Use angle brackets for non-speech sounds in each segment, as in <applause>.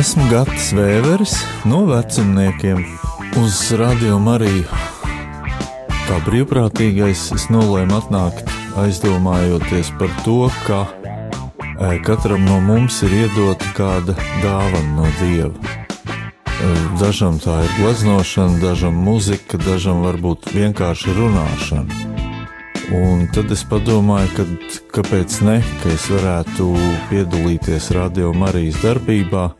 Esmu Gatis Vēveris no vecumniekiem uz Radio Mariju. Kā brīvprātīgais es nolēmu atnākt aizdomājoties par to, ka e, katram no mums ir iedota kāda dāvana no Dieva. E, dažam tā ir gleznošana, dažam muzika, dažam varbūt vienkārši runāšana. Un tad es padomāju, ka, kāpēc ne, ka es varētu piedalīties Radio Marijas darbībā,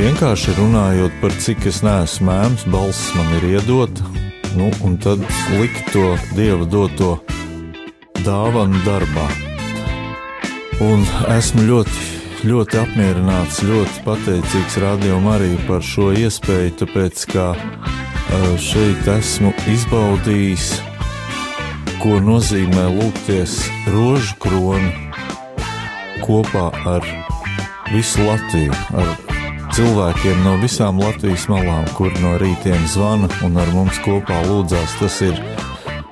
vienkārši runājot par cik es neesmu mēms, balss man ir iedota, nu, un tad likt to dieva doto dāvanu darbā. Un esmu ļoti, ļoti apmierināts, ļoti pateicīgs rādījumam arī par šo iespēju, tāpēc ka šeit esmu izbaudījis ko nozīmē lūgties rožu kroni kopā ar visu Latviju, ar cilvēkiem no visām Latvijas malām, kur no rītiem zvana un ar mums kopā lūdzās. Tas ir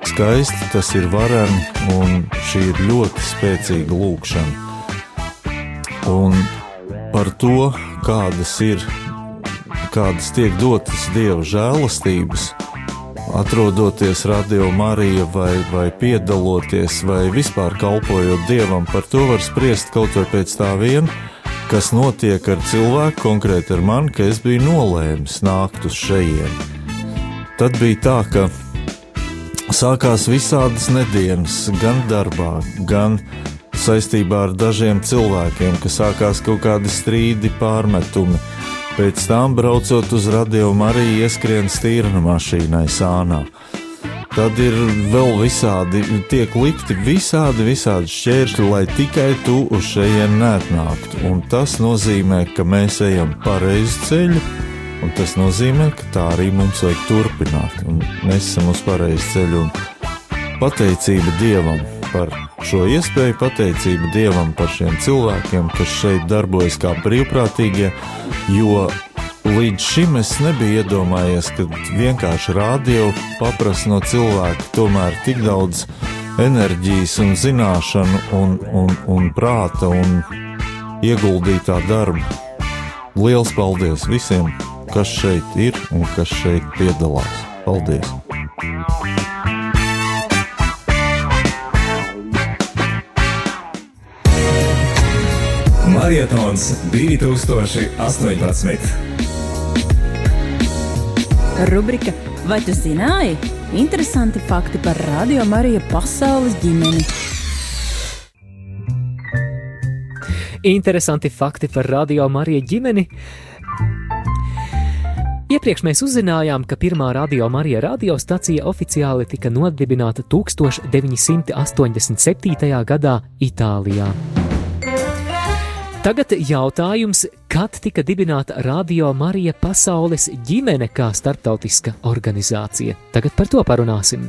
skaisti, tas ir vareni un šī ir ļoti spēcīga lūkšana. Un par to, kādas ir, kādas tiek dotas Dieva žēlastības, atrodoties radio Marija vai, vai piedaloties vai vispār kalpojot Dievam, par to var spriest kaut vai pēc tā vien, kas notiek ar cilvēku, konkrēti ar mani, ka es biju nolēmis nākt uz šejien. Tad bija tā, ka sākās visādas nedēļas, gan darbā, gan saistībā ar dažiem cilvēkiem, ka sākās kaut kādi strīdi, pārmetumi Pēc tam, braucot uz radio, arī ieskrien stīrna mašīnai sānā. Tad ir vēl visādi, tiek likti visādi, visādi šķēršļi, lai tikai tu uz šejienes neatnāktu. Un tas nozīmē, ka mēs ejam pareizu ceļu, un tas nozīmē, ka tā arī mums vajag turpināt. Un mēs esam uz pareizu ceļu, pateicība Dievam par šo iespēju, pateicību Dievam par šiem cilvēkiem, kas šeit darbojas kā brīvprātīgie, jo līdz šim es nebiju iedomājies, ka vienkārši rādio paprasa no cilvēka tomēr tik daudz enerģijas un zināšanu un, un, un prāta un ieguldītā darba. Liels paldies visiem, kas šeit ir un kas šeit piedalās. Paldies! Marietons 2018. Rubrika Vai tu zināji? Interesanti fakti par Radio Mariju pasaules ģimeni. Interesanti fakti par Radio Mariju ģimeni. Iepriekš mēs uzzinājām, ka pirmā radio Marija radiostacija oficiāli tika nodibināta 1987. gadā Itālijā. Tagad jautājums, kad tika dibināta Radio Marija Pasaules ģimene kā starptautiska organizācija? Tagad par to parunāsim.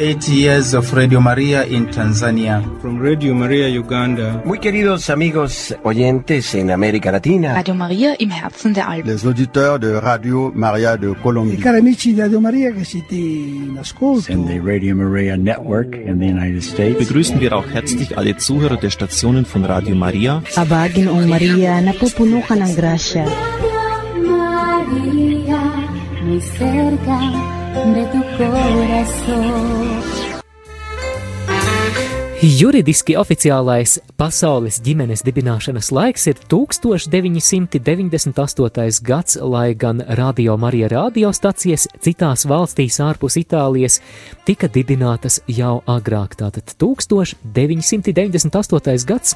Eight years of Radio Maria in Tanzania. From Radio Maria Uganda. Muy queridos amigos oyentes en América Latina. Radio Maria im Herzen der Alpen. Les auditeurs de Radio Maria de Colombie. I cari amici di Radio Maria che siete in ascolto. And the Radio Maria Network in the United States. Begrüßen wir auch herzlich alle Zuhörer der Stationen von Radio Maria. Abagin ong Maria, napupuno ka ng grasya. Maria, muy cerca de tu corazón. Juridiski oficiālais pasaules ģimenes dibināšanas laiks ir 1998. gads, lai gan Radio Marija radiostacijas citās valstīs ārpus Itālijas tika dibinātas jau agrāk, tātad 1998. gads.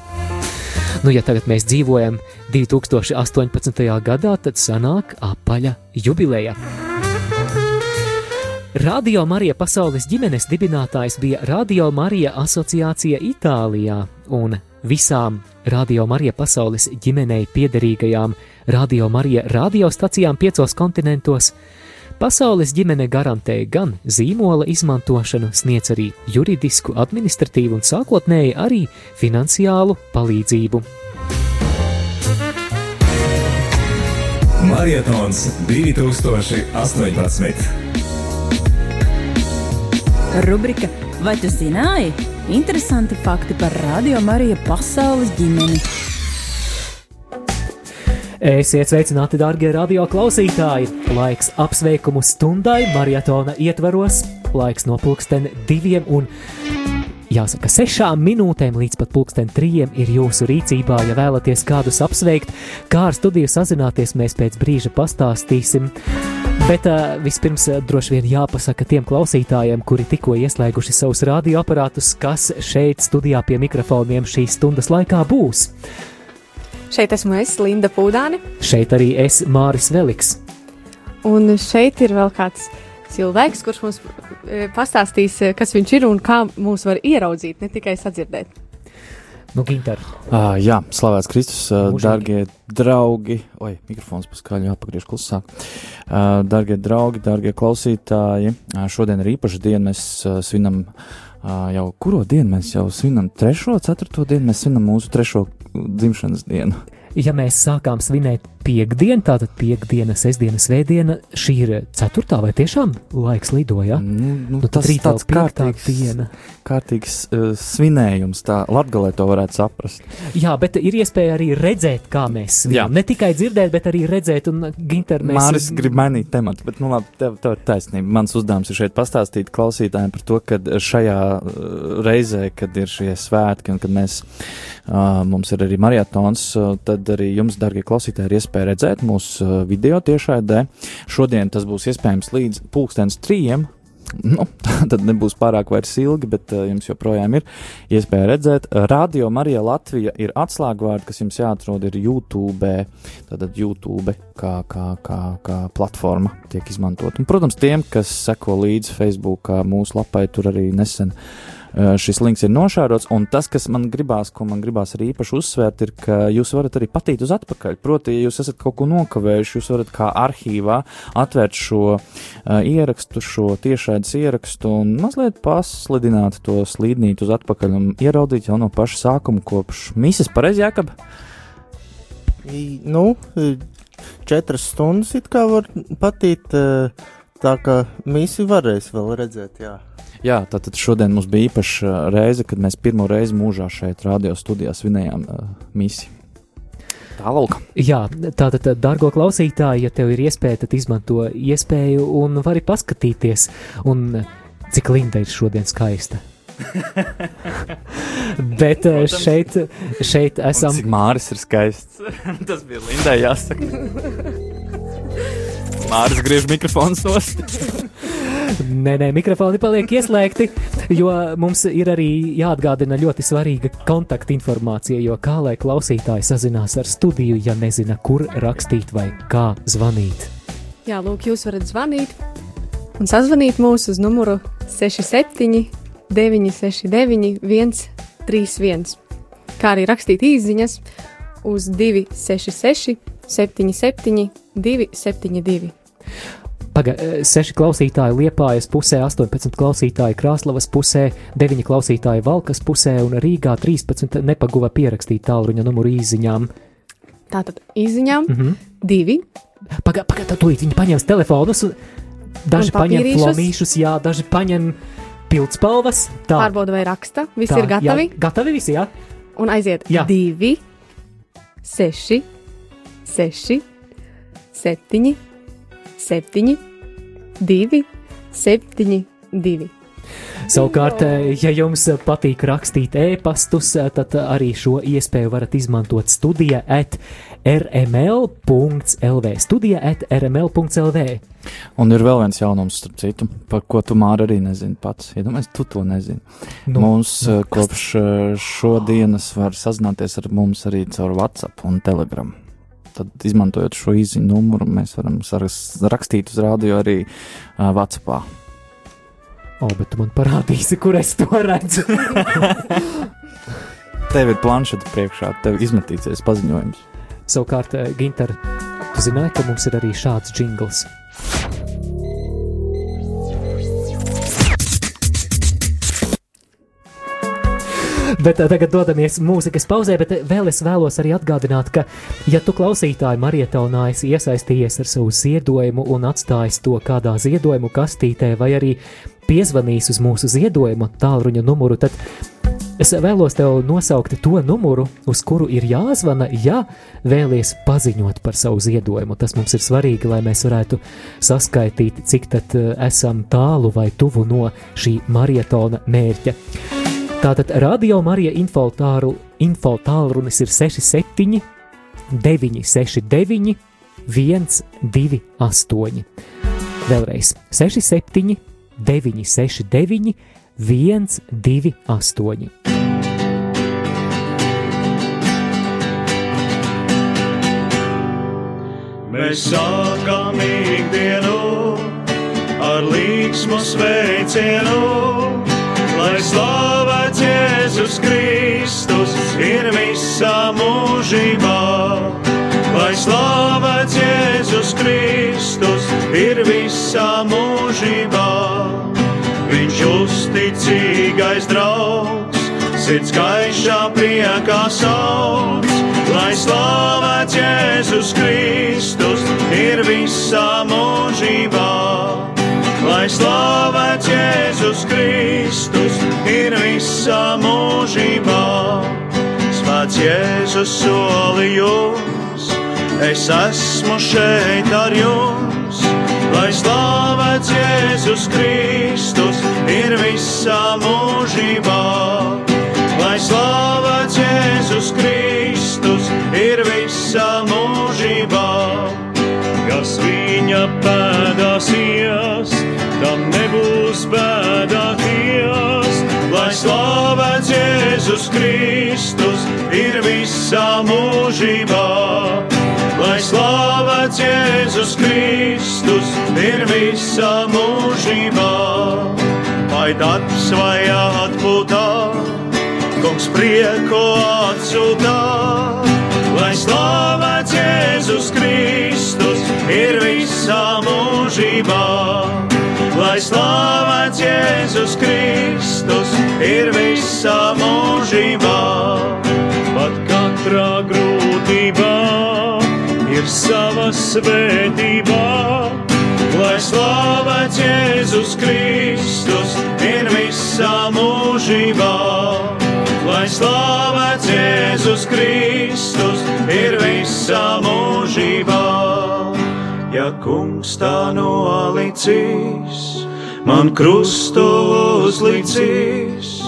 Nu, ja tagad mēs dzīvojam 2018. gadā, tad sanāk apaļa jubileja. Radio Marija pasaules ģimenes dibinātājs bija Radio Marija asociācija Itālijā, un visām Radio Marija pasaules ģimenei piederīgajām Radio Marija radiostacijām piecos kontinentos pasaules ģimene garantēja gan zīmola izmantošanu, sniedz arī juridisku, administratīvu un sākotnēji arī finansiālu palīdzību. Marietons 2018. Rubrika Vai tu zināji? Interesanti fakti par Radio Mariju pasaules ģimeni. Esiet sveicināti, darbie radio klausītāji! Laiks apsveikumu stundai maratona ietvaros, laiks no pulksten diviem un jāsaka, sešām minūtēm līdz pat pulksten trijiem ir jūsu rīcībā. Ja vēlaties kādus apsveikt, kā ar studiju sazināties, mēs pēc brīža pastāstīsim. Bet uh, vispirms uh, droši vien jāpasaka tiem klausītājiem, kuri tikko ieslēguši savus radioaparātus, kas šeit studijā pie mikrofoniem šīs stundas laikā būs. Šeit esmu es, Linda Pūdāne. Šeit arī es, Māris Veliks. Un šeit ir vēl kāds cilvēks, kurš mums pastāstīs, e, kas viņš ir un kā mūs var ieraudzīt, ne tikai sadzirdēt. Nu, Ginter. Uh, jā, slavēts Kristus, uh, darbie draugi. Oi, mikrofons paskaļ, jāpagriež klusāk. Uh, darbie draugi, darbie klausītāji, uh, šodien ir īpaša diena. Mēs uh, svinam uh, jau kuro dienu? Mēs jau svinam trešo, ceturto dienu, mēs svinam mūsu trešo dzimšanas dienu. Ja mēs sākām svinēt piekdienu, tātad piekdiena, sestdiena, svētdiena, šī ir ceturtā vai tiešām laiks lidoja? Nu, nu, nu, tas ir tāds kārtīgs, diena. kārtīgs uh, svinējums, tā latgalē to varētu saprast. Jā, bet ir iespēja arī redzēt, kā mēs svinam. Jā. Ne tikai dzirdēt, bet arī redzēt un ginter mēs. Māris grib mainīt tematu, bet, nu labi, tev, tev ir taisnība. Mans uzdevums ir šeit pastāstīt klausītājiem par to, ka šajā uh, reizē, kad ir šie svētki un kad mēs, uh, mums ir arī marietons, uh, tad arī jums, dargie klausītāji, ir iespēja iespēja redzēt mūsu uh, video tiešraidē. Šodien tas būs iespējams līdz pulkstens trījiem. Nu, <laughs> tad nebūs pārāk vairs ilgi, bet uh, jums joprojām ir iespēja redzēt. Radio Marija Latvija ir atslēgvārdi, kas jums jāatrod ir YouTube. Tātad YouTube kā, kā, kā, kā platforma tiek izmantot. Un, protams, tiem, kas seko līdzi Facebook mūsu lapai, tur arī nesen uh, šis links ir nošārots. Un tas, kas man gribās, ko man gribās arī īpaši uzsvērt, ir, ka jūs varat arī patīt uz atpakaļ. Proti, ja jūs esat kaut ko nokavējuši, jūs varat kā arhīvā atvērt šo uh, ierakstu, šo tiešraides ierakstu un mazliet paslidināt to slīdnīt uz atpakaļ un ieraudzīt jau no paša sākuma kopš misijas pareizi jākab. Nu, četras stundas it kā var patīt, eh, tā ka misiju varēs vēl redzēt, jā. Jā, tātad šodien mums bija īpaša reize, kad mēs pirmo reizi mūžā šeit, radio studijā, svinējām uh, misiju. Tālāk. Jā, tātad, dārgo klausītāji, ja tev ir iespēja, tad izmanto iespēju un vari paskatīties, un cik Linda ir šodien skaista. <laughs> Bet Protams. šeit, šeit esam. Un cik Māris ir skaists. <laughs> Tas bija Lindai jāsaka. <laughs> Māris griež mikrofons nost. Nē, nē, mikrofoni paliek ieslēgti, jo mums ir arī jāatgādina ļoti svarīga kontaktinformācija, jo kā lai klausītāji sazinās ar studiju, ja nezina, kur rakstīt vai kā zvanīt. Jā, lūk, jūs varat zvanīt un sazvanīt mūs uz numuru 67 969 131, kā arī rakstīt īsiņas uz 266 77 272. Paga, 6 eh, klausītāji Liepājas pusē, 18 klausītāji Krāslavas pusē, 9 klausītāji Valkas pusē un Rīgā 13 nepaguva pierakstīt tālruņa numuru īziņām. Tātad īziņām mm -hmm. divi. Pagaid, pagaid, tā tūlīt viņi paņems telefonus, daži paņem flomīšus, jā, daži paņem pildspalvas. Tā. Pārbauda vai raksta, visi tā, ir gatavi? Jā, gatavi visi, jā. Un aiziet jā. divi, seši, seši, septiņi, 7, 2, 7, 2. Savukārt, ja jums patīk rakstīt e-pastus, tad arī šo iespēju varat izmantot studija at rml.lv. Studija at rml.lv. Un ir vēl viens jaunums, starp citu, par ko tu māri arī nezini pats. Iedomājies, ja tu to nezini. Nu, mums nu, kopš šodienas var sazināties ar mums arī caur WhatsApp un Telegram tad izmantojot šo īziņu numuru, mēs varam rakstīt uz rādio arī uh, WhatsApp. O, bet tu man parādīsi, kur es to redzu. <laughs> tev ir planšeta priekšā, tev izmetīsies paziņojums. Savukārt, Ginter, tu zināji, ka mums ir arī šāds jingls. Bet eh, tagad dodamies mūzikas pauzē, bet eh, vēl es vēlos arī atgādināt, ka, ja tu klausītāji marietonā esi iesaistījies ar savu ziedojumu un atstājis to kādā ziedojumu kastītē vai arī piezvanījis uz mūsu ziedojumu tālruņa numuru, tad Es vēlos tev nosaukt to numuru, uz kuru ir jāzvana, ja vēlies paziņot par savu ziedojumu. Tas mums ir svarīgi, lai mēs varētu saskaitīt, cik tad eh, esam tālu vai tuvu no šī maratona mērķa. Tātad radio Marija info tālrunis ir 67, 969, 128. Vēlreiz 67, 969, 128. Mēs sākam ikdienu ar līgsmu sveicienu, lai slavēts Jēzus Kristus ir visā mūžībā. Lai slavēts Jēzus Kristus ir visā mūžībā. Viņš uzticīgais draugs, sirds gaišā priekā sauc, lai slavēts Jēzus Kristus ir visā mūžībā. Lai slavēts Jēzus Kristus visā mūžībā. Svēts Jēzus solījums, es esmu šeit ar jums lai slavēts Jēzus Kristus ir visā mūžībā. Lai slavēts Jēzus Kristus ir visā mūžībā. Kas viņa pēdās ies, tam nebūs bēdāties. Slavēts Jēzus Kristus ir visā mūžībā lai slavēts Jēzus Kristus ir visā mūžībā. Vai darbs vai atpūtā, kungs prieku atsūtā, lai slavēts Jēzus Kristus ir visā mūžībā. Lai slavēts Jēzus Kristus ir visā mūžībā, pat katrā grūtībā ir sava svētība, lai slavēts Jēzus Kristus ir visā mūžībā. Lai slavēts Jēzus Kristus ir visā mūžībā. Ja kungs tā nolicīs, man krustu uzlicīs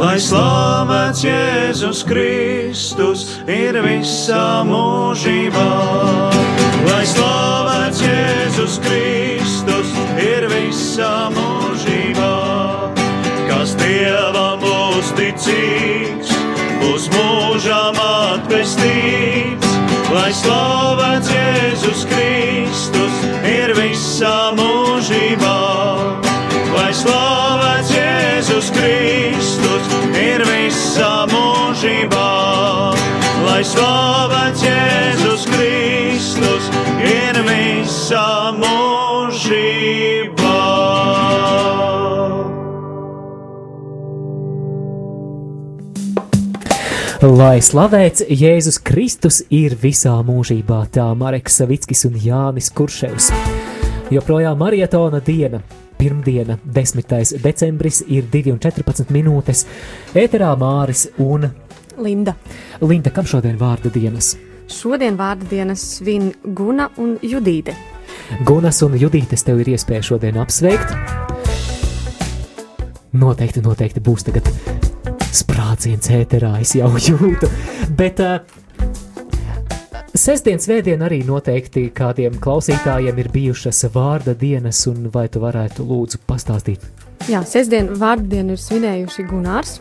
lai slavēts Jēzus Kristus ir visā mūžībā. Lai slavēts Jēzus Kristus ir visā mūžībā. Lai slavēts Jēzus Kristus ir visā mūžībā, tā Mareks Savickis un Jānis Kurševs. Joprojām marietona diena, pirmdiena, 10. decembris, ir 2,14 minūtes. Ēterā Māris un Linda. Linda, kam šodien vārda dienas? Šodien vārda dienas svin Guna un Judīte. Gunas un Judītes tev ir iespēja šodien apsveikt. Noteikti, noteikti būs tagad sprādziens ēterā, es jau jūtu. Bet uh, sestdien, svētdien arī noteikti kādiem klausītājiem ir bijušas vārda dienas, un vai tu varētu lūdzu pastāstīt? Jā, sestdien vārdu dienu ir svinējuši Gunārs,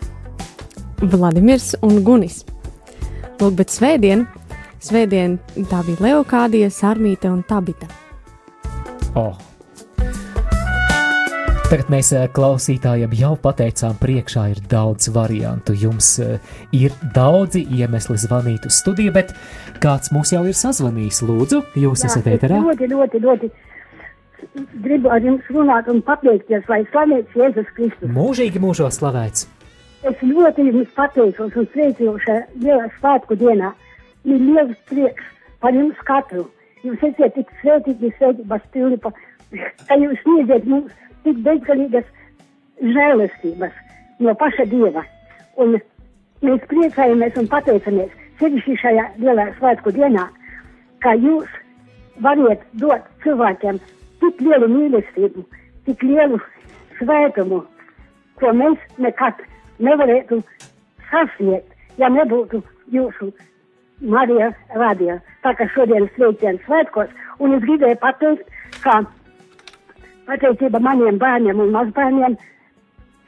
Vladimirs un Gunis. Lūk, bet svētdien, svētdien tā bija Leokādija, Sarmīte un Tabita. Oh. Tagad mēs eh, klausītājiem jau pateicām, priekšā ir daudz variantu. Jums eh, ir daudzi iemesli zvanīt uz studiju, bet kāds mūs jau ir sazvanījis? Lūdzu, jūs Jā, esat es ēterā? Ļoti, ļoti, ļoti gribu ar jums runāt un pateikties, lai slavēts Jēzus Kristus. Mūžīgi mūžos slavēts! Es ļoti jums pateicos un sveicu šajā lielā svētku dienā. Ir liels prieks par jums katru. Jūs esat tik svētīgi, svētības pilni, pa- ka jūs sniedziet mums tik bezgalīgas žēlestības no paša Dieva. Un mēs priecājamies un pateicamies sevišķi šajā lielā svētku dienā, ka jūs variet dot cilvēkiem tik lielu mīlestību, tik lielu svētumu, ko mēs nekad nevarētu sasniegt, ja nebūtu jūsu Marija radio. Tā kā šodien sveiciens svētkos, un es gribēju pateikt, ka pateicība maniem bērniem un mazbērniem,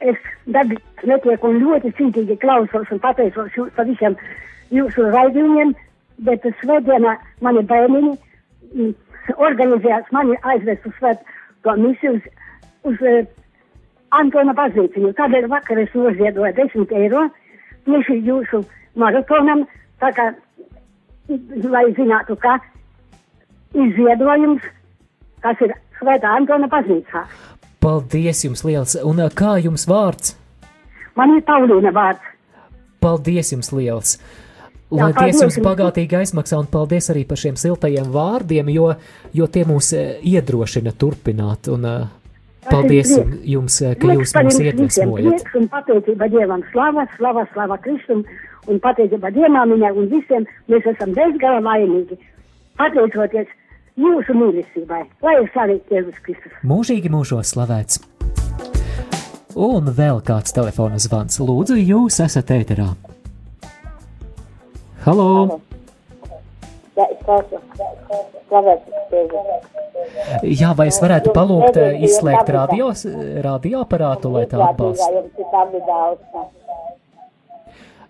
es dabīgi netieku un ļoti cītīgi klausos un pateicos jūs par visiem jūsu raidījumiem, bet svētdienā mani bērniņi mm, organizējās mani aizvest uz svētko misiju uz, uz uh, Antona baznīciņu. Tādēļ vakar es noziedoju 10 eiro tieši jūsu maratonam, tā kā, lai zinātu, ka izziedojums, kas ir Svētā Antona baznīcā. Paldies jums liels! Un kā jums vārds? Man ir Paulīna vārds. Paldies jums liels! Lai Jā, Dievs jums bagātīgi aizmaksā, un paldies arī par šiem siltajiem vārdiem, jo, jo tie mūs iedrošina turpināt. Un, paldies jums, ka jūs mūs iedvesmojat. Un pateicība Dievam, slava, slava, slava Kristum, un pateicība Dievmāmiņai un visiem, mēs esam bezgala laimīgi. Pateicoties jūsu mīlestībai, lai ir slavīts Jēzus Kristus. Mūžīgi mūžos slavēts. Un vēl kāds telefona zvans. Lūdzu, jūs esat ēterā. Halo! Jā. Jā, vai es varētu palūgt eh, izslēgt radios, radioaparātu, lai tā atbalsta?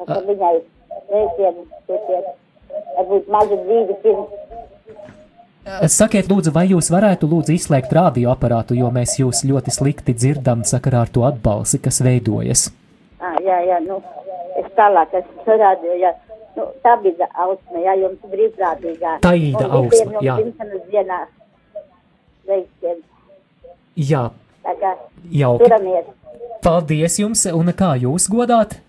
Viņai reizēm, varbūt mazi brīdi pirms. Sakiet, lūdzu, vai jūs varētu lūdzu izslēgt radioaparātu, jo mēs jūs ļoti slikti dzirdam sakarā ar to atbalsi, kas veidojas? Ah, jā, jā, nu, es tālāk esmu rādīju, jā. Nu, tā bija ausma, jā, jums brīvprātīgā. Tā īda ausma, jā. Dzimšanas dienā veiksim. Jā. Tā kā Jauki. turamies. Paldies jums, un kā jūs godāt?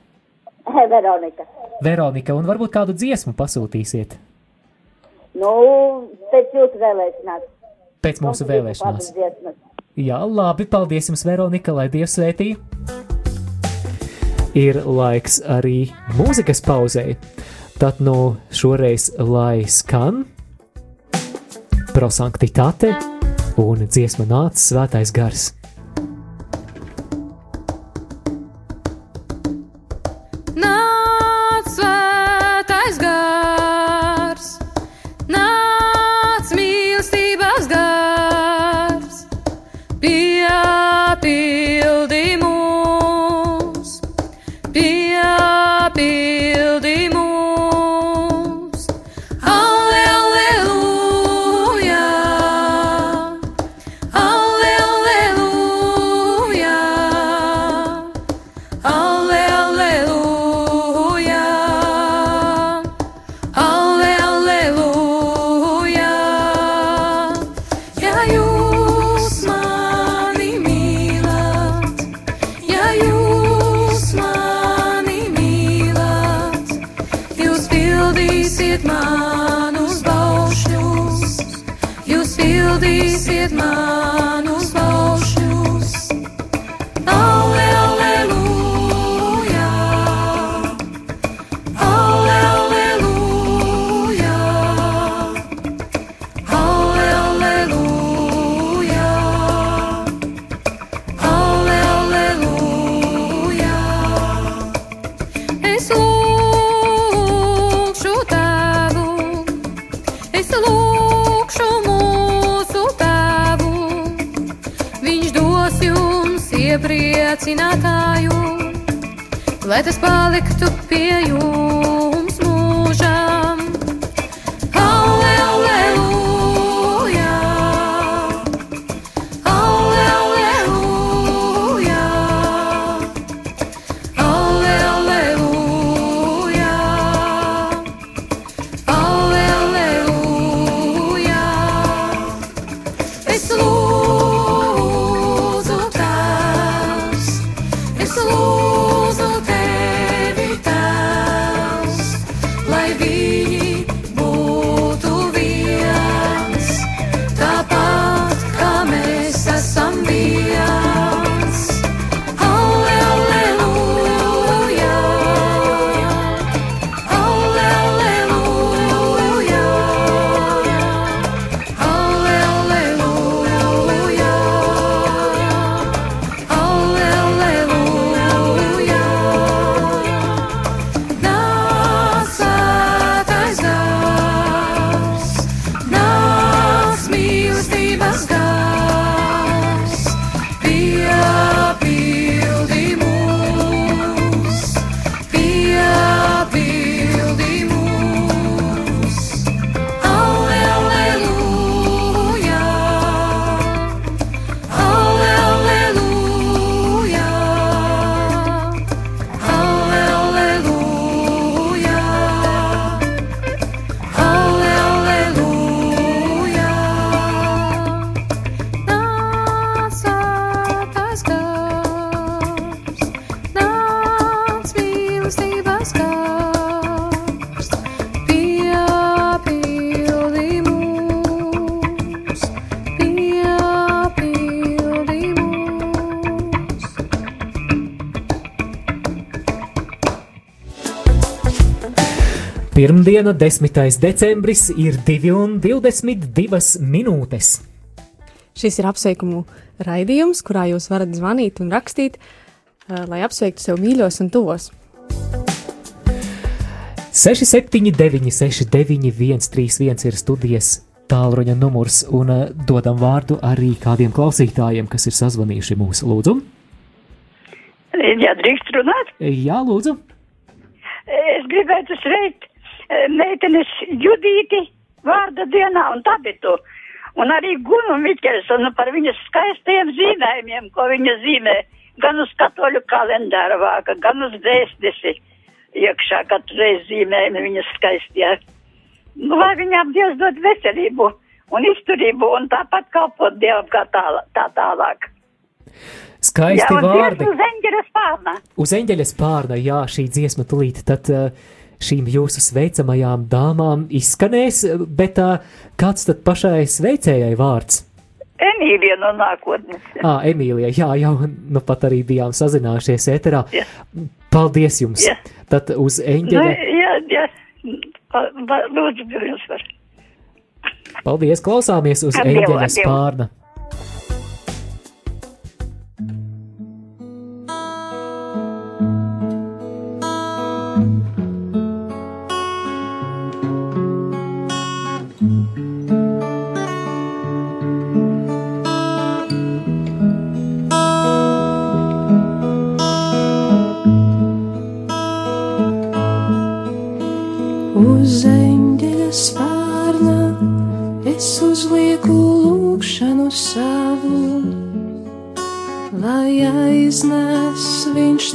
<laughs> Veronika. Veronika, un varbūt kādu dziesmu pasūtīsiet? Nu, pēc jūsu vēlēšanās. Pēc mūsu vēlēšanās. Jā, labi, paldies jums, Veronika, lai Dievs svētī. Ir laiks arī mūzikas pauzei. Tad nu šoreiz lai skan prosanktitāte un dziesma nāca svētais gars. Pildīsiet manus baušļus, jūs pildīsiet manus tas paliktu pie jums Pirmdiena, 10. decembris, ir 2,22 minūtes. Šis ir apsveikumu raidījums, kurā jūs varat zvanīt un rakstīt, uh, lai apsveiktu sev mīļos un tuvos. 679, 691, 31 ir studijas tālruņa numurs, un uh, dodam vārdu arī kādiem klausītājiem, kas ir sazvanījuši mūsu lūdzu. Jā, drīkst runāt? Jā, lūdzu. Es gribētu sveikt eh, meitenes Judīti vārda dienā un tabitu. Un arī Gunu Mikelsonu par viņas skaistajiem zīmējumiem, ko viņa zīmē gan uz katoļu kalendāra vāka, gan uz dēstesi iekšā katru reizi zīmējumi viņas skaistie. Nu, lai viņām Dievs dod veselību un izturību un tāpat kalpot Dievam kā tālāk. Tā tālāk. Skaisti Jā, vārdi. Uz eņģeļa spārna. Uz eņģeļa spārna, jā, šī dziesma tulīt, tad uh, šīm jūsu sveicamajām dāmām izskanēs, bet uh, kāds tad pašai sveicējai vārds? Emīlija no nākotnes. Ā, Emīlija, jā, jau nu pat arī bijām sazinājušies ēterā. Jā. Paldies jums! Jā. Tad uz Nu, eņģeļa. jā, jā. Pa- Lūdzu, jums var. Paldies, klausāmies uz eņģeļa ar Dievu.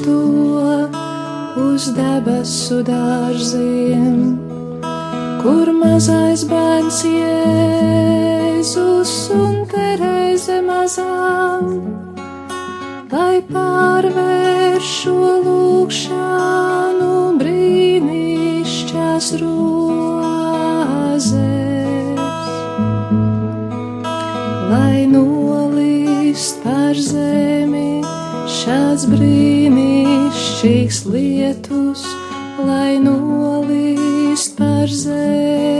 To uz debesu dārziem, kur mazais bērns Jēzus un Terēze mazām lai pārvērš šo lūkšanu brīnišķās rozes, brīnišķīgs lietus, lai nolīst par zemi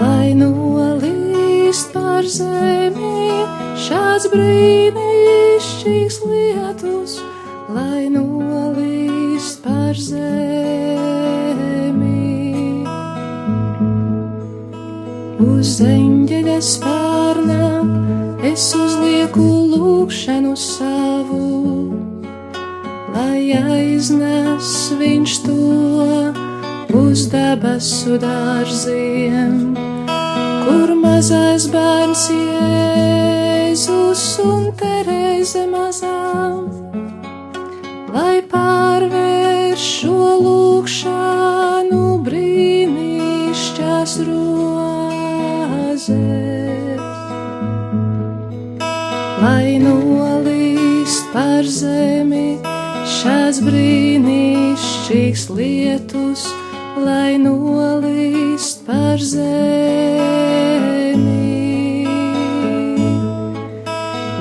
lai nolīst par zemi šāds brīnišķīgs lietus, lai nolīst par zemi. Uz eņģeļa spārna lūkšanu savu, lai aiznes viņš to uz debesu dārziem, kur mazais bērns Jēzus un Terēze mazām, brīnišķīgs lietus, lai nolīst par zemi,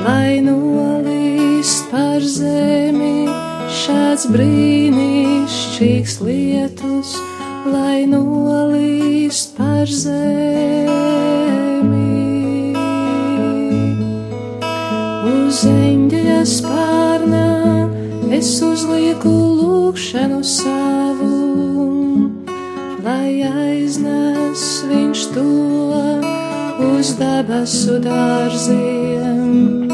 lai nolīst par zemi šāds brīnišķīgs lietus, lai nolīst par zemi. Uz eņģeļa spārna lūkšanu savu, lai aiznes viņš to uz debesu dārziem,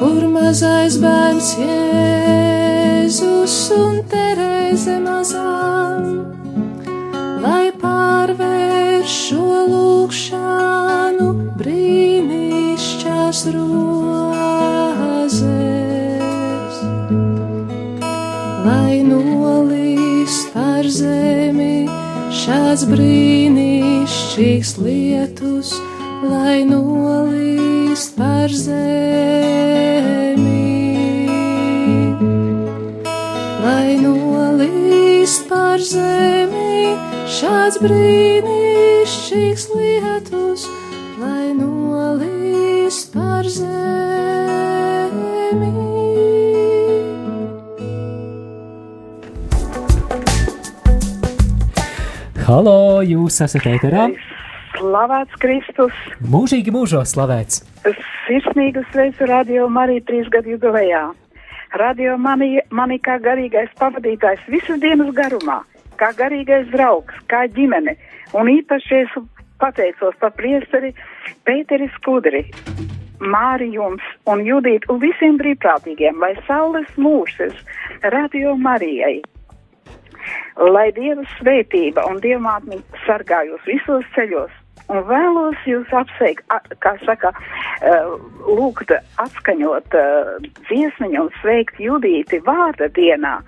kur mazais bērns Jēzus un Terēze mazām, šāds brīnišķīgs lietus, lai nolīst par zemi, lai nolīst par zemi šāds brīnišķīgs lietus, lai nolīst Halo, jūs esat ēterā? Slavēts Kristus! Mūžīgi mūžos slavēts! Sirsnīgu sveicu radio Mariju trīs gadu jubilejā. Radio mani, mani kā garīgais pavadītājs visas dienas garumā, kā garīgais draugs, kā ģimene, un īpaši es pateicos par priesteri Pēteri Skudri, Māri jums un Judīt un visiem brīvprātīgiem, lai saules mūžas radio Marijai. Lai Dieva svētība un Dievmātni sargā jūs visos ceļos, un vēlos jūs apsveikt, kā saka, uh, lūgt atskaņot uh, dziesmiņu un sveikt Judīti vārda dienā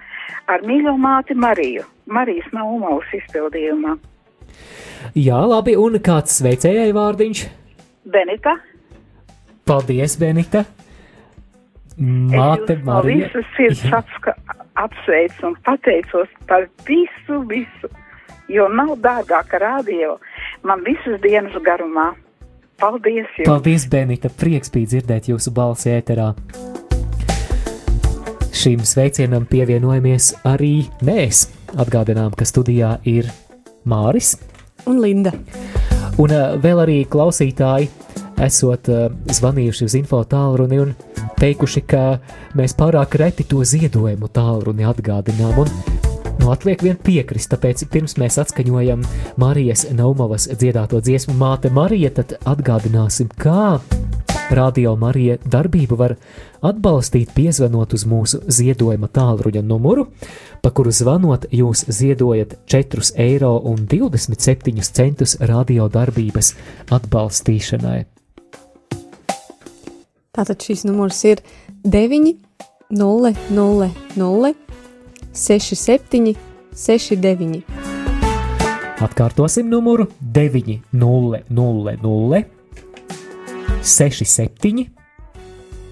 ar mīļo māti Mariju, Marijas Naumovas izpildījumā. Jā, labi, un kāds sveicējai vārdiņš? Benita, Paldies, Benita! Māte jūs no Marija. visas sirds apska, apsveicu un pateicos par visu, visu, jo nav dārgāka radio man visas dienas garumā. Paldies jums! Paldies, Benita! Prieks bija dzirdēt jūsu balsi ēterā. Šim sveicienam pievienojamies arī mēs. Atgādinām, ka studijā ir Māris un Linda. Un uh, vēl arī klausītāji esot uh, zvanījuši uz info tālruni un teikuši, ka mēs pārāk reti to ziedojumu tālruni atgādinām. Un nu, atliek vien piekrist, tāpēc pirms mēs atskaņojam Marijas Naumovas dziedāto dziesmu Māte Marija, tad atgādināsim, kā Radio Marija darbību var atbalstīt, piezvanot uz mūsu ziedojuma tālruņa numuru, pa kuru zvanot jūs ziedojat 4,27 eiro radio darbības atbalstīšanai. Tātad šis numurs ir 9, 0, 0, 0, 6, 7, 6, 9. Atkārtosim numuru 900 67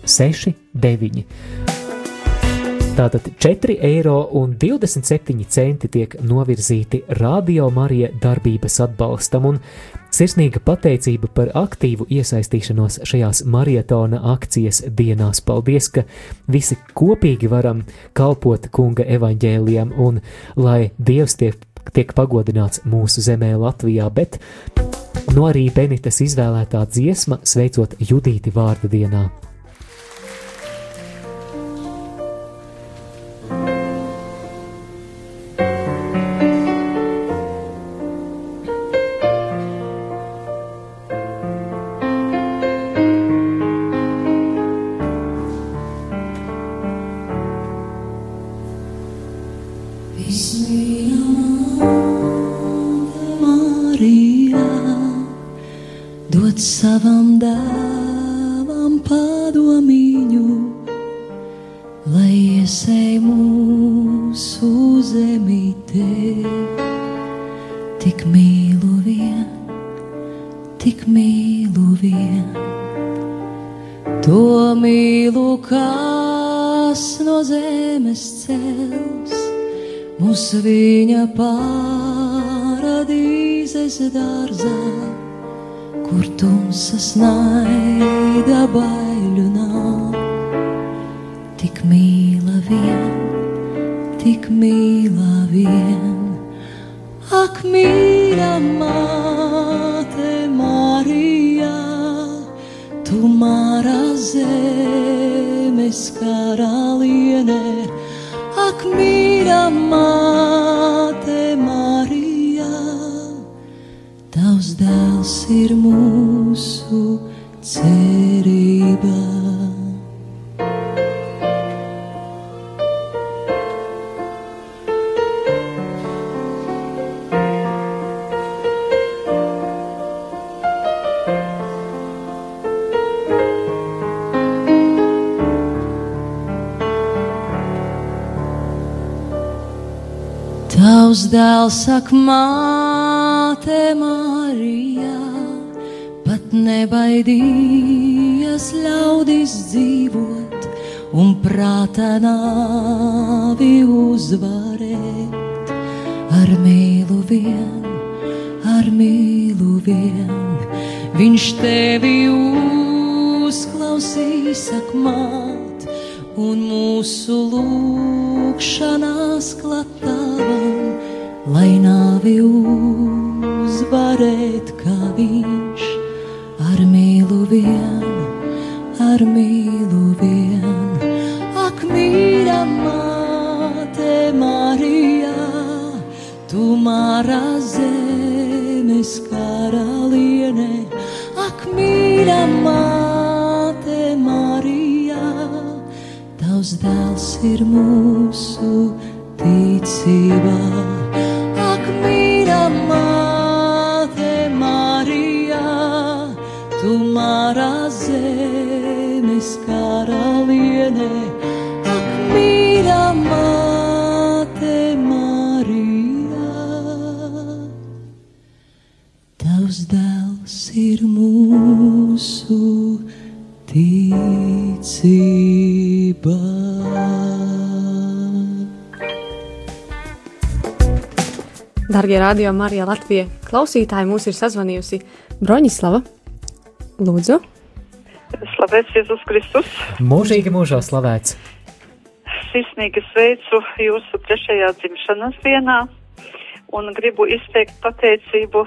69. Tātad 4,27 eiro tiek novirzīti Radio Marija darbības atbalstam, un sirsnīga pateicība par aktīvu iesaistīšanos šajās maratona akcijas dienās. Paldies, ka visi kopīgi varam kalpot kunga evaņģēlijam, un lai Dievs tiek, tiek pagodināts mūsu zemē, Latvijā, no arī Benitas izvēlētā dziesma sveicot Judīti vārda dienā. Tik mīlu vien, tik mīlu vien, to mīlu, kas no zemes cels mūs viņa paradīzes dārzā, kur tumsas naida baiļu nav. Tik mīla vien, tik mīla vien, ak mīļa māte Marija, tu mara zemes karaliene. Ak, mīļa māte Marija, tavs dēls ir mūsu Dēls saka, māte Marija, pat nebaidījies ļaudis dzīvot un prātā nāvi uzvarēt. Ar mīlu vien, ar mīlu vien, viņš tevi uzklausīs, sak māt, un mūsu lūkšanās klatavam lai nāvi uzvarēt, kā viņš ar mīlu vien, ar mīlu vien. Ak, mīļa māte Marija, tu mārā zemes karaliene, ak, mīļa māte Marija, tavs dēls ir mūsu ticībā. Darbie radio Marija Latvija klausītāji, mūs ir sazvanījusi Broņislava. Lūdzu, Slavēts Jēzus Kristus. Mūžīgi mūžā slavēts. Sirsnīgi sveicu jūsu trešajā dzimšanas dienā un gribu izteikt pateicību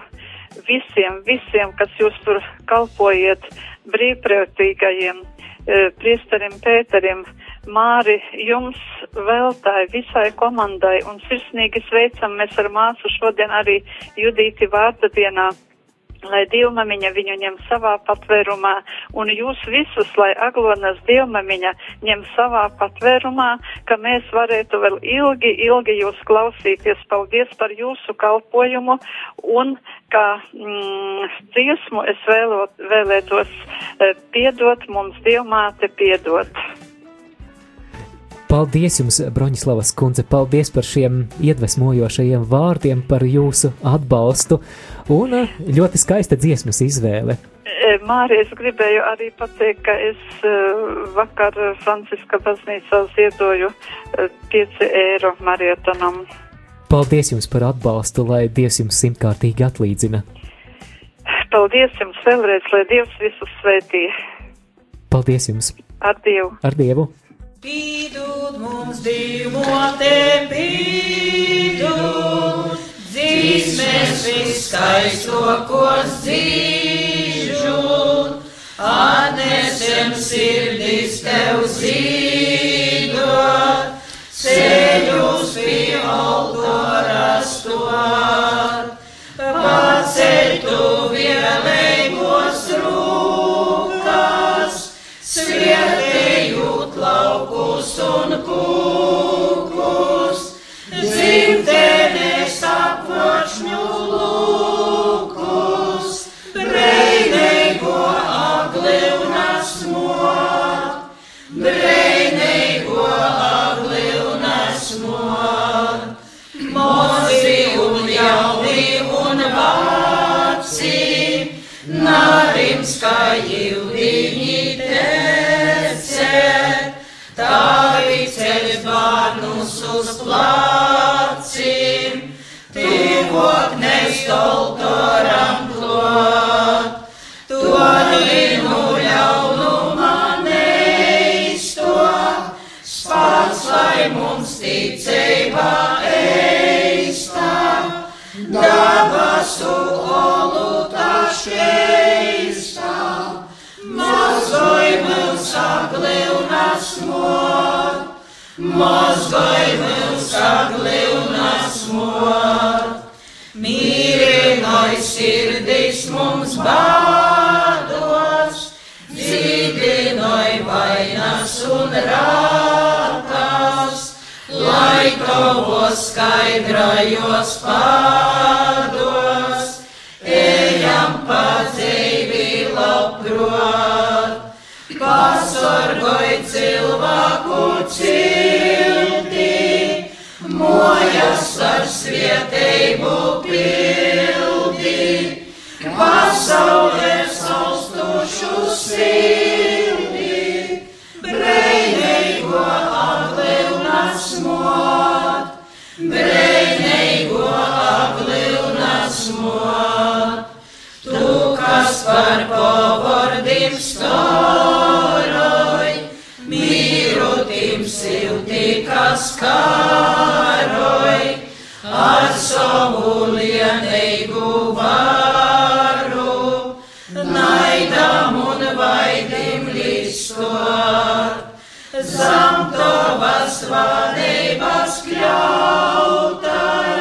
visiem, visiem, kas jūs tur kalpojiet, brīvprātīgajiem, eh, priesterim Pēterim, Māri, jums veltāji visai komandai un sirsnīgi sveicam mēs ar māsu šodien arī Judīti vārda dienā lai dievmamiņa viņu ņem savā patvērumā, un jūs visus, lai Aglonas dievmamiņa ņem savā patvērumā, ka mēs varētu vēl ilgi, ilgi jūs klausīties. Paldies par jūsu kalpojumu, un kā mm, dziesmu es vēlot, vēlētos eh, piedot mums dievmāte piedot. Paldies jums, Broņislavas kundze, paldies par šiem iedvesmojošajiem vārdiem, par jūsu atbalstu un eh, ļoti skaista dziesmas izvēle. E, Mārija, es gribēju arī pateikt, ka es uh, vakar Franciska baznīcā ziedoju uh, 5 eiro marietonam. Paldies jums par atbalstu, lai Dievs jums simtkārtīgi atlīdzina. Paldies jums vēlreiz, lai Dievs visus svētī. Paldies jums! Ar Dievu! Ar Dievu! Pīdod mums divotē, pīdod, dzīsmēs viskaisokos dzīžu, atnesem sirdis tev zīdot, ceļus pie altora stot, placim, tīvok nestoltoram klot, to linu ļaunumā neisto, spārs lai mums ticībā eistā, dabasu olu tašeistā, mozgoj mums agli un asmot, mozgoj mums agli un asmot, mīrinoj sirdis mums bādos, dzīdinoj vainas un rātās, lai tavos skaidrajos pādos, ar svieteibu pildi, pasaulē saustušu sildi, breineigo agli un asmot, breineigo agli un asmot, tu, kas par pavardim staroj, mīru tim silti, kas karoj, ar savu lienīgu varu, naidam un vaidim listot. Zem tavas vadības kļautai,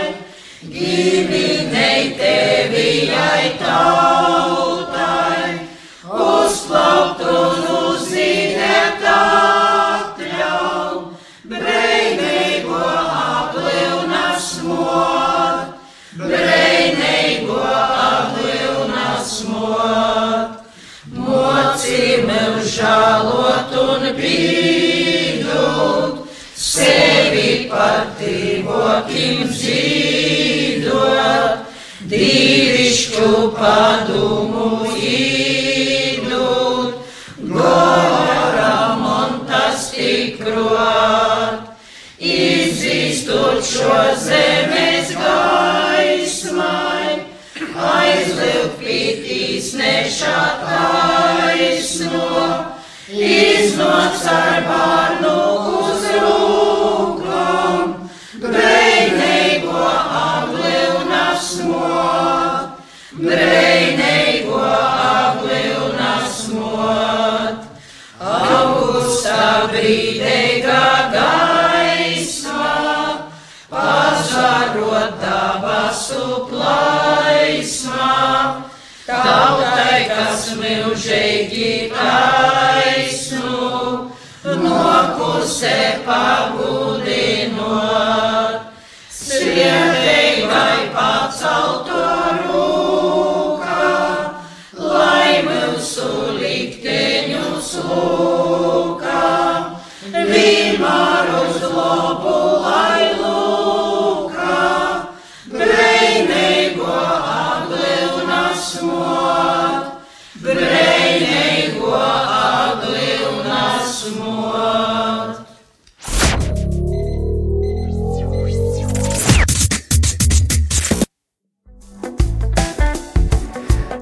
giminei tevijai tautai, žālot un pīdot, sevi par tīvokim dzīdot, dīvišķu padumu īdot, goram un tas tikrot, izzīstot šo zemes gaismai, aizlūpītīs nešā taisno, iznots ar bārnu uz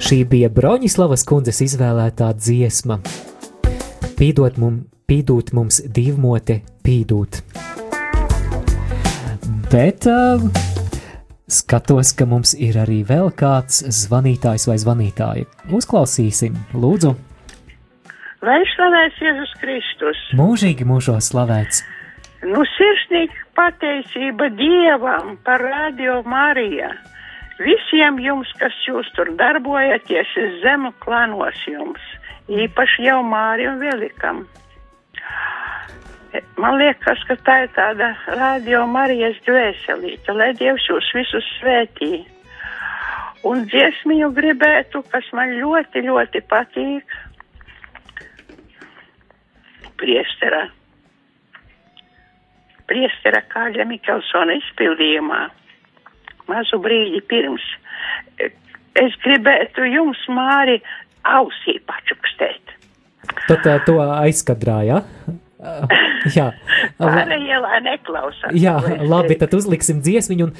Šī bija Broņislavas kundzes izvēlētā dziesma. Pīdot mums, pīdot mums divmote, pīdot. Bet uh, skatos, ka mums ir arī vēl kāds zvanītājs vai zvanītāja. Uzklausīsim, lūdzu, Lai slavēts Jēzus Kristus. mūžīgi mūžos slavēts. Nu, sirsnīgi pateicība Dievam par radio Mariju. Visiem jums, kas jūs tur darbojaties, es zemu klanos jums, īpaši jau Mārijam Velikam. Man liekas, ka tā ir tāda radio Marijas dvēselīte, lai Dievs jūs visus svētī. Un dziesmiņu gribētu, kas man ļoti, ļoti patīk, priestera. Priestera Kāļa Mikelsona izpildījumā. Mazu brīdi pirms es gribētu jums, Māri, ausī pačukstēt. Tad uh, to aizkadrā, ja? Uh, <laughs> jā, Pārējie, lai neklausās. jā, labi, tad uzliksim dziesmiņu un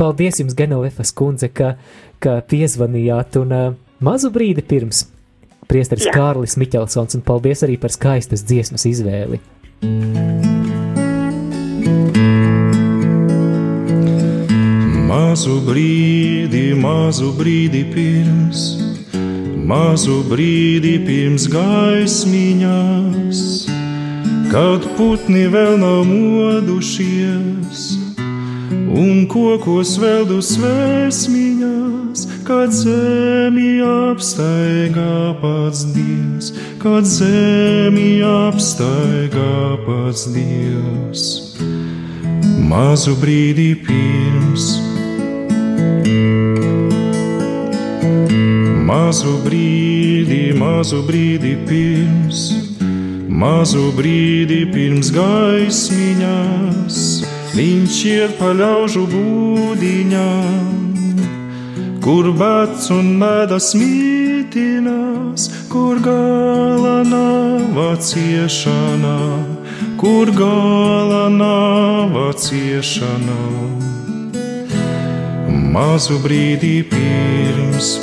paldies jums, Genelefas kundze, ka, ka piezvanījāt un uh, mazu brīdi pirms priesteris Jā. Kārlis Miķelsons un paldies arī par skaistas dziesmas izvēli. Mazu brīdi, mazu brīdi pirms, mazu brīdi pirms gaismiņās, kad putni vēl nav modušies, un kokos vēl dusvēsmiņās, kad zemi apstaigā pats Dievs, kad zemi apstaigā pats Dievs mazu brīdi pirms. Mazu brīdi, mazu brīdi pirms, mazu brīdi pirms gaismiņās, viņš iet pa ļaužu būdiņām, kur bats un medas mītinās, kur gala nav ciešanā, kur gala nav ciešanā. Mazu brīdi pirms,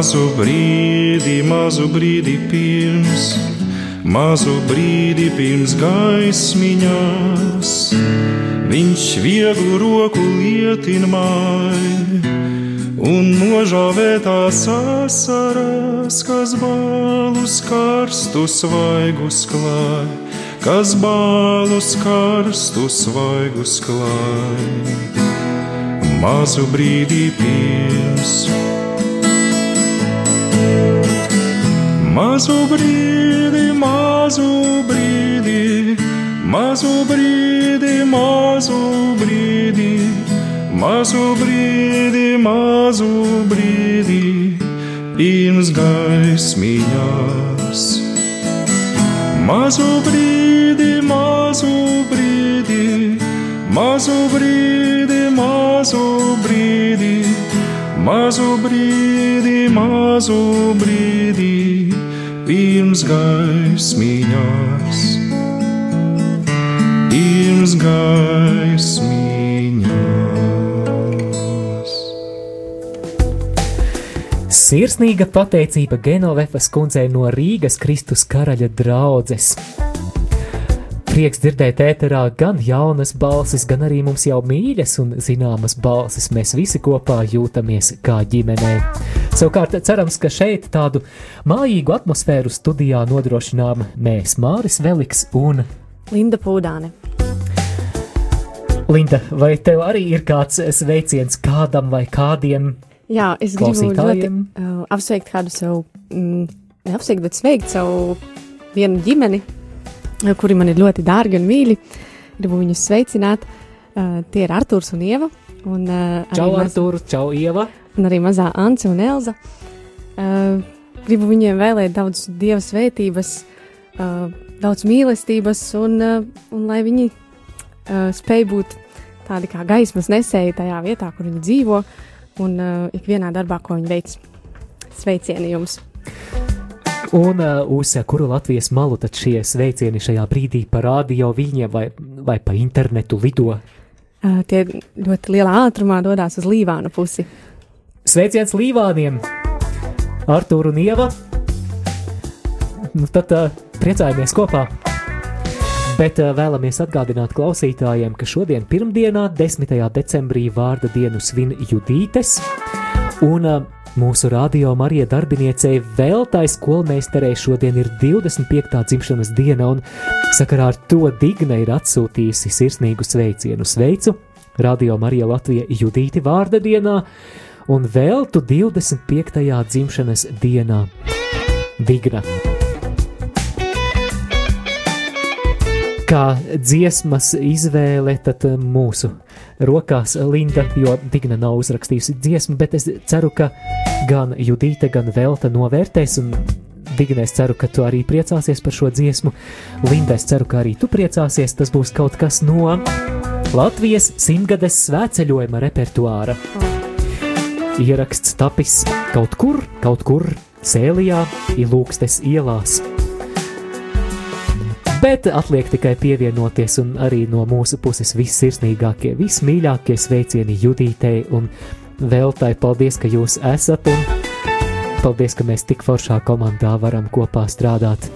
mazu brīdi, mazu brīdi pirms, mazu brīdi pirms gaismiņās. Viņš vieglu roku lietinmāja un nožāvētās asaras, kas balus karstus svaigus klāja, kas balus karstus svaigus klāja. Mazu brīdi pirms. Mazu brīdi, mazu brīdi, mazu brīdi, mazu brīdi, mazu brīdi, mazu brīdi, pirms gaismiņās. Mazu brīdi, mazu brīdi, mazu brīdi, mazu brīdi, mazu brīdi, mazu brīdi pirms gaismiņās, pirms gaismiņās. Sirsnīga pateicība Genovefas kundzei no Rīgas Kristus karaļa draudzes. Prieks dzirdēt ēterā gan jaunas balsis, gan arī mums jau mīļas un zināmas balsis. Mēs visi kopā jūtamies kā ģimenē. Savukārt cerams, ka šeit tādu mājīgu atmosfēru studijā nodrošinām mēs, Māris Veliks un Linda Pūdāne. Linda, vai tev arī ir kāds sveiciens kādam vai kādiem? Jā, es gribu ļoti uh, apsveikt kādu savu, mm, neapsveikt, bet sveikt savu vienu ģimeni, kuri man ir ļoti dārgi un mīļi. Gribu viņus sveicināt. Uh, tie ir Artūrs un Ieva. Un, uh, Čau, maz- Artur, čau, Ieva! un arī mazā Ance un Elza. Uh, gribu viņiem vēlēt daudz dieva svētības, uh, daudz mīlestības, un, uh, un lai viņi uh, spēj būt tādi kā gaismas nesēji tajā vietā, kur viņi dzīvo, un uh, ikvienā darbā, ko viņi veic. Sveicieni jums! Un uh, uz kuru Latvijas malu tad šie sveicieni šajā brīdī pa radio viņiem vai, vai pa internetu lido? Uh, tie ļoti lielā ātrumā dodas uz Līvānu pusi. Sveiciens Līvāniem! Artur un Ieva! Nu, tad uh, priecājamies kopā! Bet uh, vēlamies atgādināt klausītājiem, ka šodien, pirmdienā, 10. decembrī, vārda dienu svin Judītes, un uh, mūsu radio Marija darbiniecei Veltai skolmeisterei šodien ir 25. dzimšanas diena, un sakarā ar to Digna ir atsūtījusi sirsnīgu sveicienu. Sveicu! Radio Marija Latvija Judīti vārda dienā un vēl tu 25. dzimšanas dienā. Digna. Kā dziesmas izvēle, tad eh, mūsu rokās Linda, jo Digna nav uzrakstījusi dziesmu, bet es ceru, ka gan Judīte, gan Velta novērtēs, un Digna, es ceru, ka tu arī priecāsies par šo dziesmu. Linda, es ceru, ka arī tu priecāsies, tas būs kaut kas no Latvijas simtgades svētceļojuma repertuāra. Ieraksts tapis kaut kur, kaut kur Sēlijā, Ilūkstes ielās. Bet atliek tikai pievienoties un arī no mūsu puses vissirsnīgākie, vismīļākie sveicieni Judītei un Veltai. Paldies, ka jūs esat un paldies, ka mēs tik foršā komandā varam kopā strādāt.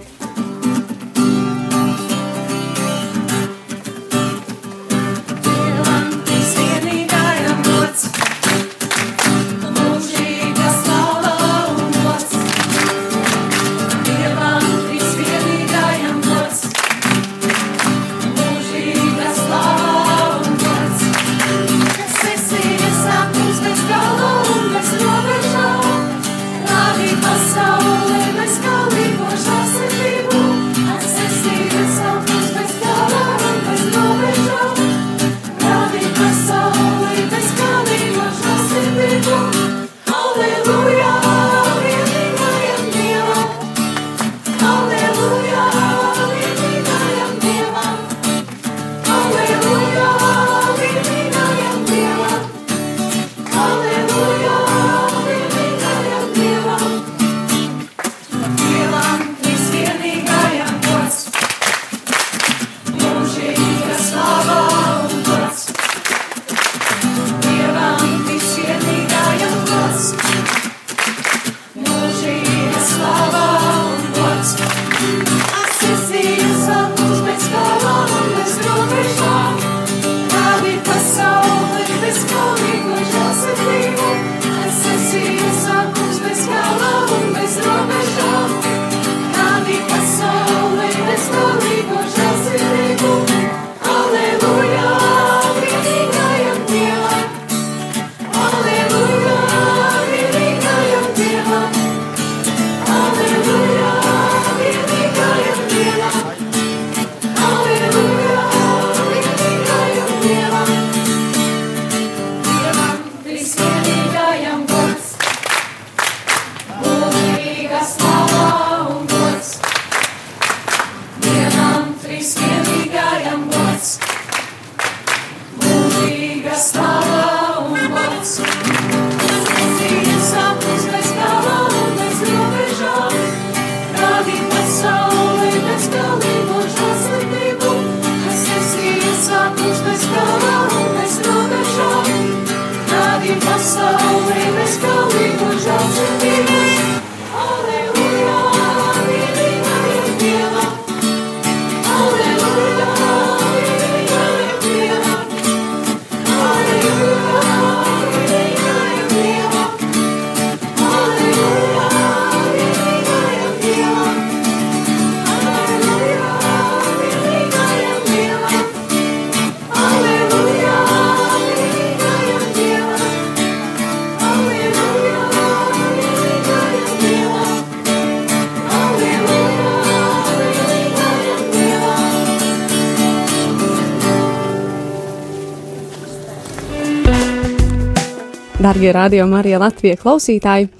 Darbie radio Marija Latvijas klausītāji,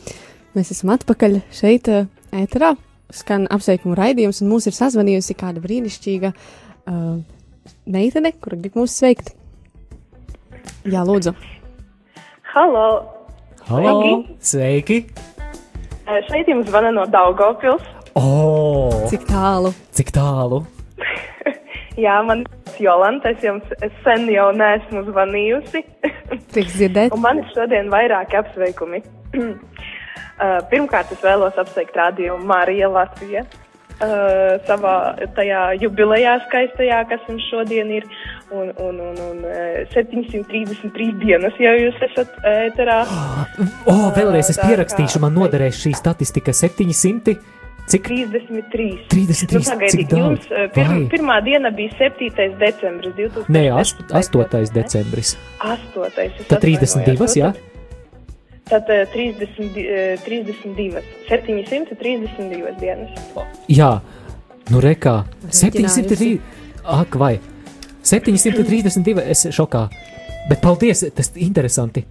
mēs esam atpakaļ šeit, eh, ēterā. Skan apsveikumu raidījums, un mūs ir sazvanījusi kāda brīnišķīga uh, meitene, kura grib mūs sveikt. Jā, lūdzu. Halo! Halo! Sveiki! Eh, Šeit jums zvana no Daugavpils. Oh, Cik tālu? cik tālu? <laughs> Jā, man ir Jolanta, es jums sen jau neesmu zvanījusi. <laughs> Prieks dzirdēt. Un man ir šodien vairāki apsveikumi. <clears throat> Uh, Pirmkārt, es vēlos apsveikt radio Marija Latvija. Uh, savā tajā jubilejā skaistajā, kas mums šodien ir, un, un, un, un uh, 733 dienas, ja jūs esat ēterā. <gasps> O, vēlreiz es pierakstīšu, man noderēs šī statistika 700. Cik? 33. 33, Nu, daudz? jums, uh, pirm, Vai? pirmā diena bija 7. decembris 2000. Nē, ast, 8. decembris. 8. es Tad 32, atvainojos. jā? Tad uh, 30, uh, 32, 732 dienas. Jā, nu rekā. Rēķinājusi. 703. Ak, vai. 732, es šokā. Bet paldies, tas ir interesanti.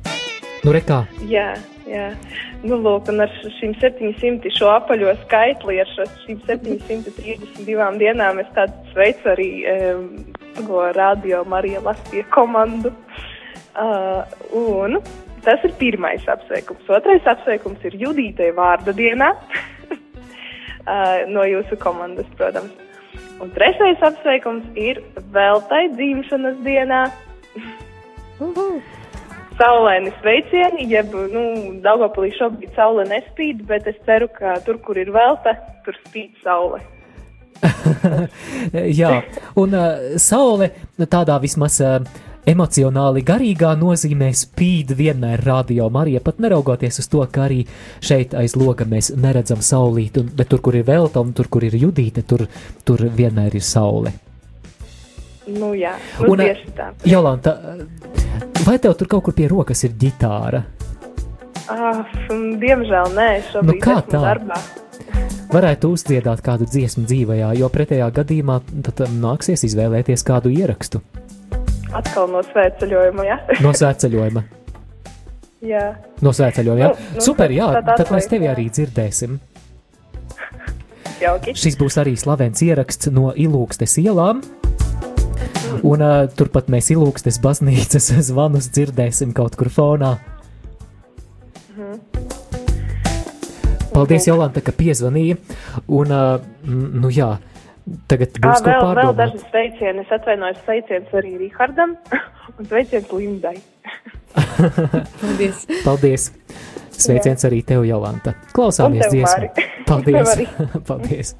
Nu rekā. Jā, jā. Nu, lūk, un ar šīm 700 šo apaļo skaitli, ar šīm 732 dienām es tādu sveicu arī um, to radio Marija Latvija komandu. Uh, un tas ir pirmais apsveikums. Otrais apsveikums ir Judītei vārda dienā. <laughs> uh, no jūsu komandas, protams. Un trešais apsveikums ir Veltai dzimšanas dienā. Saulēni sveicieni, jeb, nu, Daugavpilī šobrīd saule nespīd, bet es ceru, ka tur, kur ir velta, tur spīd saule. <laughs> Jā, un uh, saule tādā vismaz uh, emocionāli garīgā nozīmē spīd vienmēr radio Marija, pat neraugoties uz to, ka arī šeit aiz loga mēs neredzam saulīti, bet tur, kur ir velta un tur, kur ir judīte, tur, tur vienmēr ir saule. Nu, jā, nu, Un, tieši tā. Jolanta, vai tev tur kaut kur pie rokas ir ģitāra? Ah, diemžēl nē, šobrīd Nu, kā tā? darbā. Varētu uzdziedāt kādu dziesmu dzīvajā, jo pretējā gadījumā tad um, nāksies izvēlēties kādu ierakstu Atkal no svētceļojuma, jā. no svētceļojuma. <laughs> jā. No svētceļojuma, jā. Nu, nu, Super, jā, tad tad mēs tevi jā. arī dzirdēsim. Jauki. Šis būs arī slavens ieraksts no Ilūgstes ielām. Un uh, turpat mēs Ilūgstes baznīcas <laughs> zvanus dzirdēsim kaut kur fonā. Mhm. Paldies, Jolanta, ka piezvanīja. Un, uh, nu jā, tagad būs ko vēl, vēl pārdomāt. daži sveicieni. Es atvainojos sveiciens arī Rihardam <laughs> un sveiciens Lindai. Paldies. <laughs> Paldies! Sveiciens arī tev, Jolanta. Klausāmies dziesmu. Paldies! Paldies!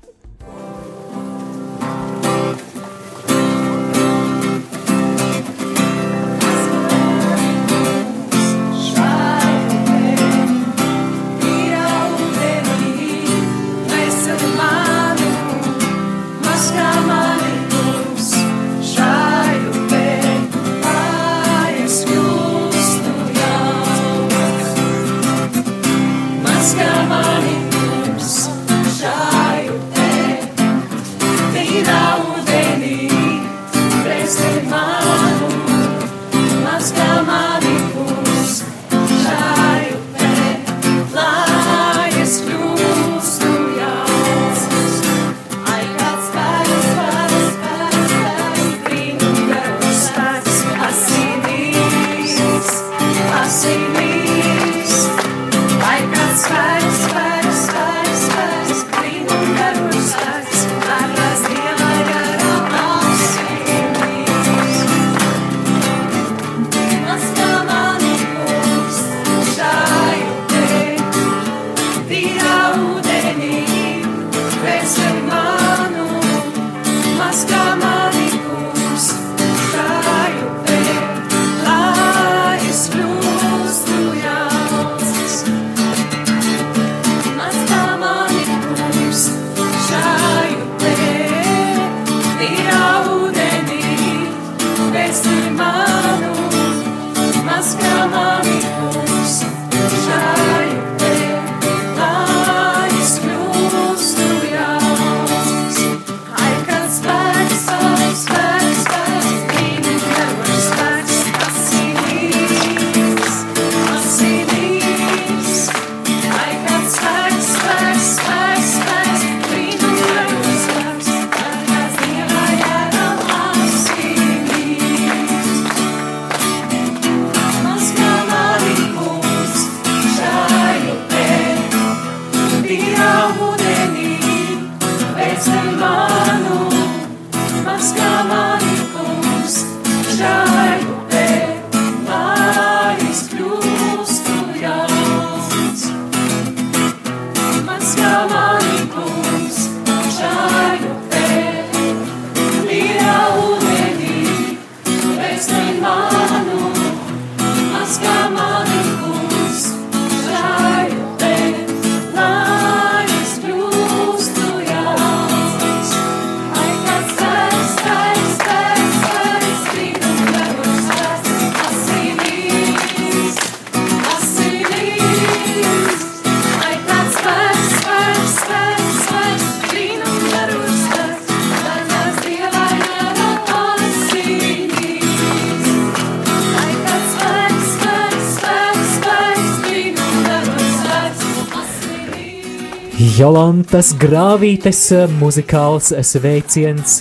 Jolantas grāvītes muzikāls sveiciens,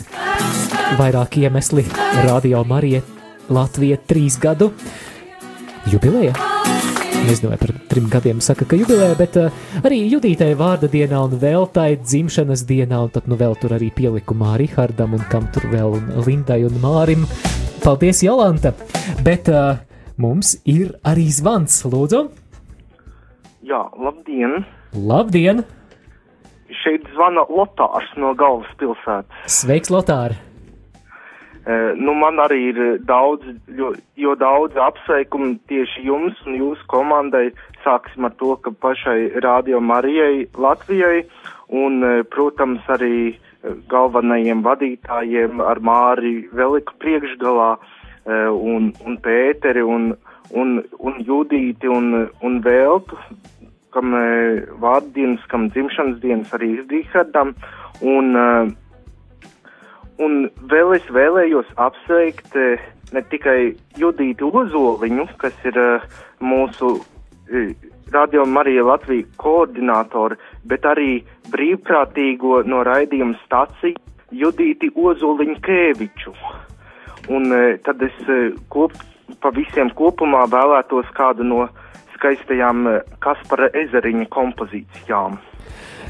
vairāk iemesli Radio Marija Latvija trīs gadu jubileja. Nezinu, vai par trim gadiem saka, ka jubileja, bet uh, arī Judītai vārda dienā un Veltai dzimšanas dienā, un tad nu vēl tur arī pielikumā Rihardam un kam tur vēl un Lindai un Mārim. Paldies, Jolanta! Bet uh, mums ir arī zvans, lūdzu! Jā, labdien! Labdien! Šeit zvana Lotārs no galvaspilsētas. Sveiks, Lotāri! Uh, nu, man arī ir daudz, jo, jo daudz apsveikumu tieši jums un jūsu komandai. Sāksim ar to, ka pašai Radio Marijai Latvijai un, uh, protams, arī uh, galvenajiem vadītājiem ar Māri Veliku priekšgalā uh, un, un Pēteri un, un, un Judīti un, un Veltu, kam uh, vārdienas, kam dzimšanas dienas arī Rihardam. Un, uh, Un vēl es vēlējos apsveikt eh, ne tikai Judītu Ozoliņu, kas ir uh, mūsu uh, Radio Marija Latvija koordinātori, bet arī brīvprātīgo no raidījuma staciju Judīti Ozoliņu Kēviču. Un uh, tad es uh, kop, pa visiem kopumā vēlētos kādu no skaistajām uh, Kaspara ezeriņa kompozīcijām.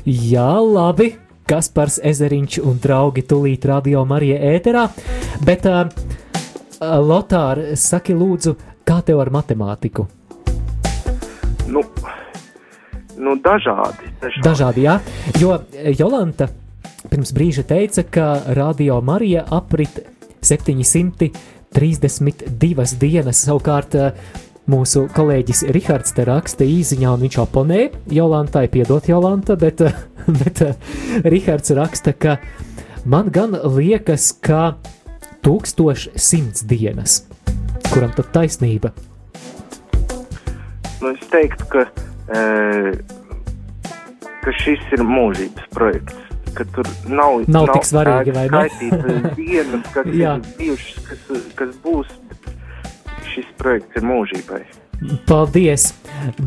Jā, labi. Kaspars Ezeriņš un draugi tūlīt radio Marija ēterā. Bet, uh, Lotār, saki lūdzu, kā tev ar matemātiku? Nu, nu dažādi, dažādi. Dažādi, jā. Jo Jolanta pirms brīža teica, ka radio Marija aprit 732 dienas. Savukārt mūsu kolēģis Rihards te raksta īziņā, un viņš oponē Jolantai, piedot Jolanta, bet, <laughs> bet Rihards raksta, ka man gan liekas, ka 1100 dienas. Kuram tad taisnība? Nu, es teiktu, ka, e, ka šis ir mūžības projekts. Ka tur nav, Nav tik svarīgi, vai ne? skaitītas dienas, kas <laughs> ir bijušas, kas, kas būs. Šis projekts ir mūžībai. Paldies!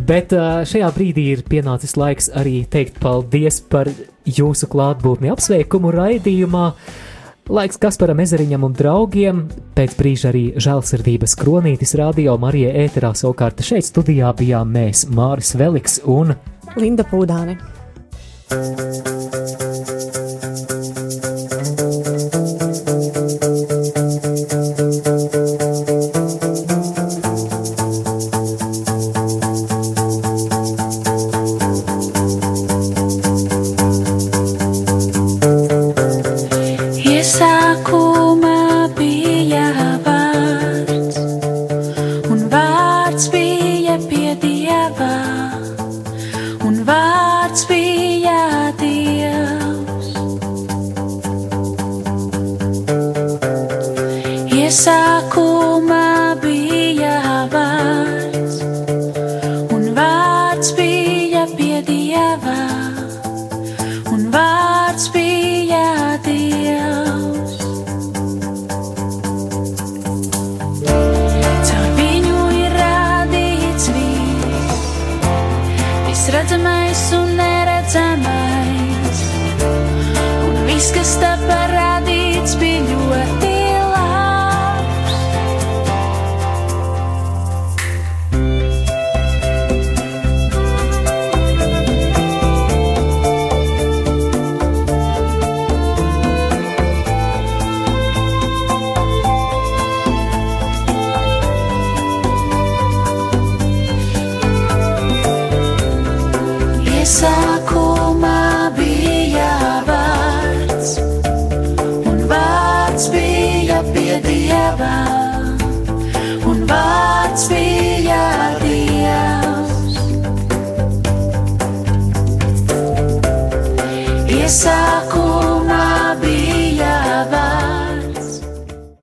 Bet šajā brīdī ir pienācis laiks arī teikt paldies par jūsu klātbūtni apsveikumu raidījumā. Laiks Kasparam Ezeriņam un draugiem, pēc brīža arī žēlsirdības kronītis radio Marija ēterā savukārt šeit studijā bijām mēs, Māris Veliks un Linda Pūdāne.